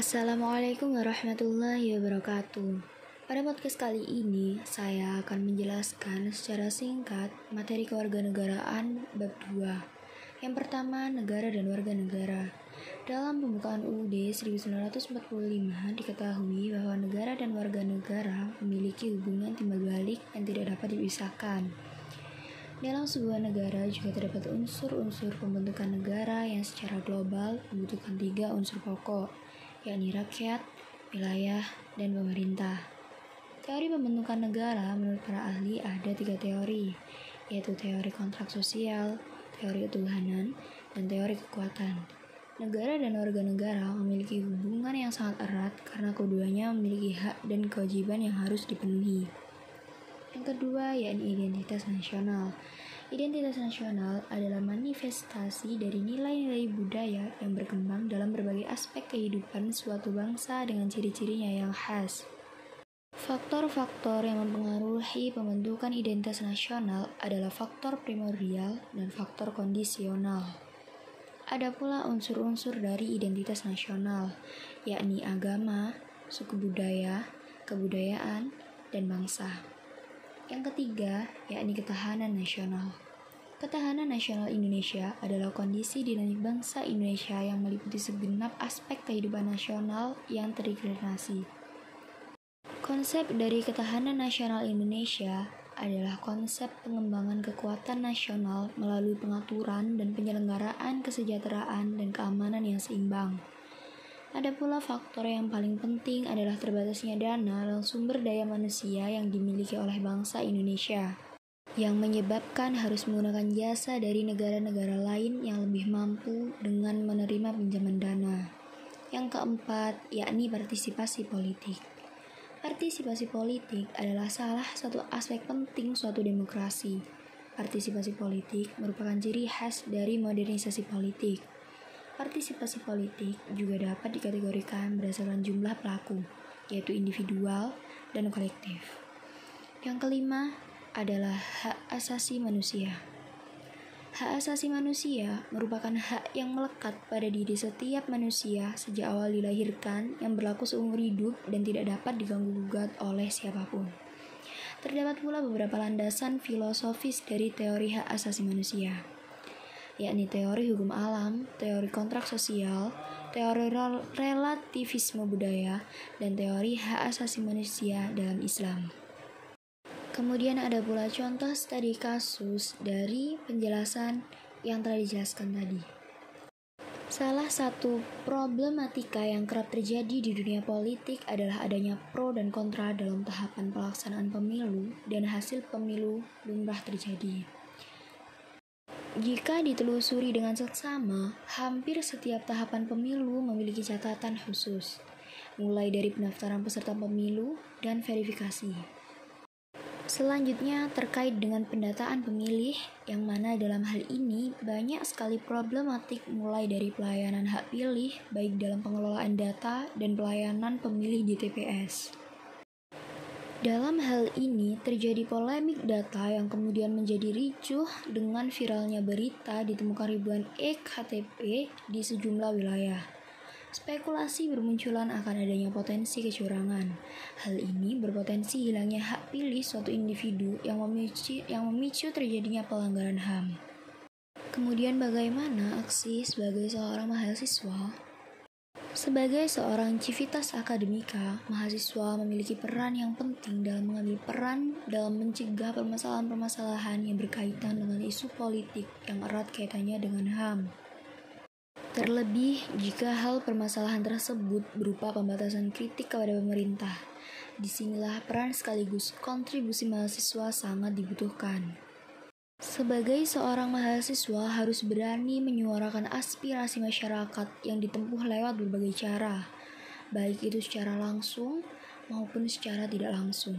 Assalamualaikum warahmatullahi wabarakatuh. Pada podcast kali ini, saya akan menjelaskan secara singkat materi kewarganegaraan bab 2. Yang pertama, negara dan warga negara. Dalam pembukaan UUD 1945 diketahui bahwa negara dan warga negara memiliki hubungan timbal balik yang tidak dapat dipisahkan. Dalam sebuah negara juga terdapat unsur-unsur pembentukan negara yang secara global membutuhkan tiga unsur pokok, yakni rakyat, wilayah, dan pemerintah. Teori pembentukan negara menurut para ahli ada tiga teori, yaitu teori kontrak sosial, teori ketuhanan, dan teori kekuatan. Negara dan warga negara memiliki hubungan yang sangat erat karena keduanya memiliki hak dan kewajiban yang harus dipenuhi. Yang kedua, yakni identitas nasional. Identitas nasional adalah manifestasi dari nilai-nilai budaya yang berkembang dalam berbagai aspek kehidupan suatu bangsa dengan ciri-cirinya yang khas. Faktor-faktor yang mempengaruhi pembentukan identitas nasional adalah faktor primordial dan faktor kondisional. Ada pula unsur-unsur dari identitas nasional, yakni agama, suku budaya, kebudayaan, dan bangsa. Yang ketiga, yakni ketahanan nasional. Ketahanan nasional Indonesia adalah kondisi dinamik bangsa Indonesia yang meliputi segenap aspek kehidupan nasional yang terintegrasi. Konsep dari ketahanan nasional Indonesia adalah konsep pengembangan kekuatan nasional melalui pengaturan dan penyelenggaraan kesejahteraan dan keamanan yang seimbang. Ada pula faktor yang paling penting adalah terbatasnya dana dan sumber daya manusia yang dimiliki oleh bangsa Indonesia, yang menyebabkan harus menggunakan jasa dari negara-negara lain yang lebih mampu dengan menerima pinjaman dana. Yang keempat, yakni partisipasi politik. Partisipasi politik adalah salah satu aspek penting suatu demokrasi. Partisipasi politik merupakan ciri khas dari modernisasi politik. Partisipasi politik juga dapat dikategorikan berdasarkan jumlah pelaku, yaitu individual dan kolektif. Yang kelima adalah hak asasi manusia. Hak asasi manusia merupakan hak yang melekat pada diri setiap manusia sejak awal dilahirkan yang berlaku seumur hidup dan tidak dapat diganggu-gugat oleh siapa pun. Terdapat pula beberapa landasan filosofis dari teori hak asasi manusia yakni teori hukum alam, teori kontrak sosial, teori relativisme budaya, dan teori hak asasi manusia dalam Islam. Kemudian ada pula contoh studi kasus dari penjelasan yang telah dijelaskan tadi. Salah satu problematika yang kerap terjadi di dunia politik adalah adanya pro dan kontra dalam tahapan pelaksanaan pemilu dan hasil pemilu lumrah terjadi. Jika ditelusuri dengan seksama, hampir setiap tahapan pemilu memiliki catatan khusus, mulai dari pendaftaran peserta pemilu dan verifikasi. Selanjutnya terkait dengan pendataan pemilih, yang mana dalam hal ini banyak sekali problematik mulai dari pelayanan hak pilih, baik dalam pengelolaan data dan pelayanan pemilih di TPS. Dalam hal ini, terjadi polemik data yang kemudian menjadi ricuh dengan viralnya berita ditemukan ribuan e-KTP di sejumlah wilayah. Spekulasi bermunculan akan adanya potensi kecurangan. Hal ini berpotensi hilangnya hak pilih suatu individu yang memicu, yang memicu terjadinya pelanggaran HAM. Kemudian bagaimana aksi sebagai seorang mahasiswa sebagai seorang civitas akademika, mahasiswa memiliki peran yang penting dalam mengambil peran dalam mencegah permasalahan-permasalahan yang berkaitan dengan isu politik yang erat kaitannya dengan HAM. Terlebih jika hal permasalahan tersebut berupa pembatasan kritik kepada pemerintah. Di sinilah peran sekaligus kontribusi mahasiswa sangat dibutuhkan. Sebagai seorang mahasiswa harus berani menyuarakan aspirasi masyarakat yang ditempuh lewat berbagai cara, baik itu secara langsung maupun secara tidak langsung.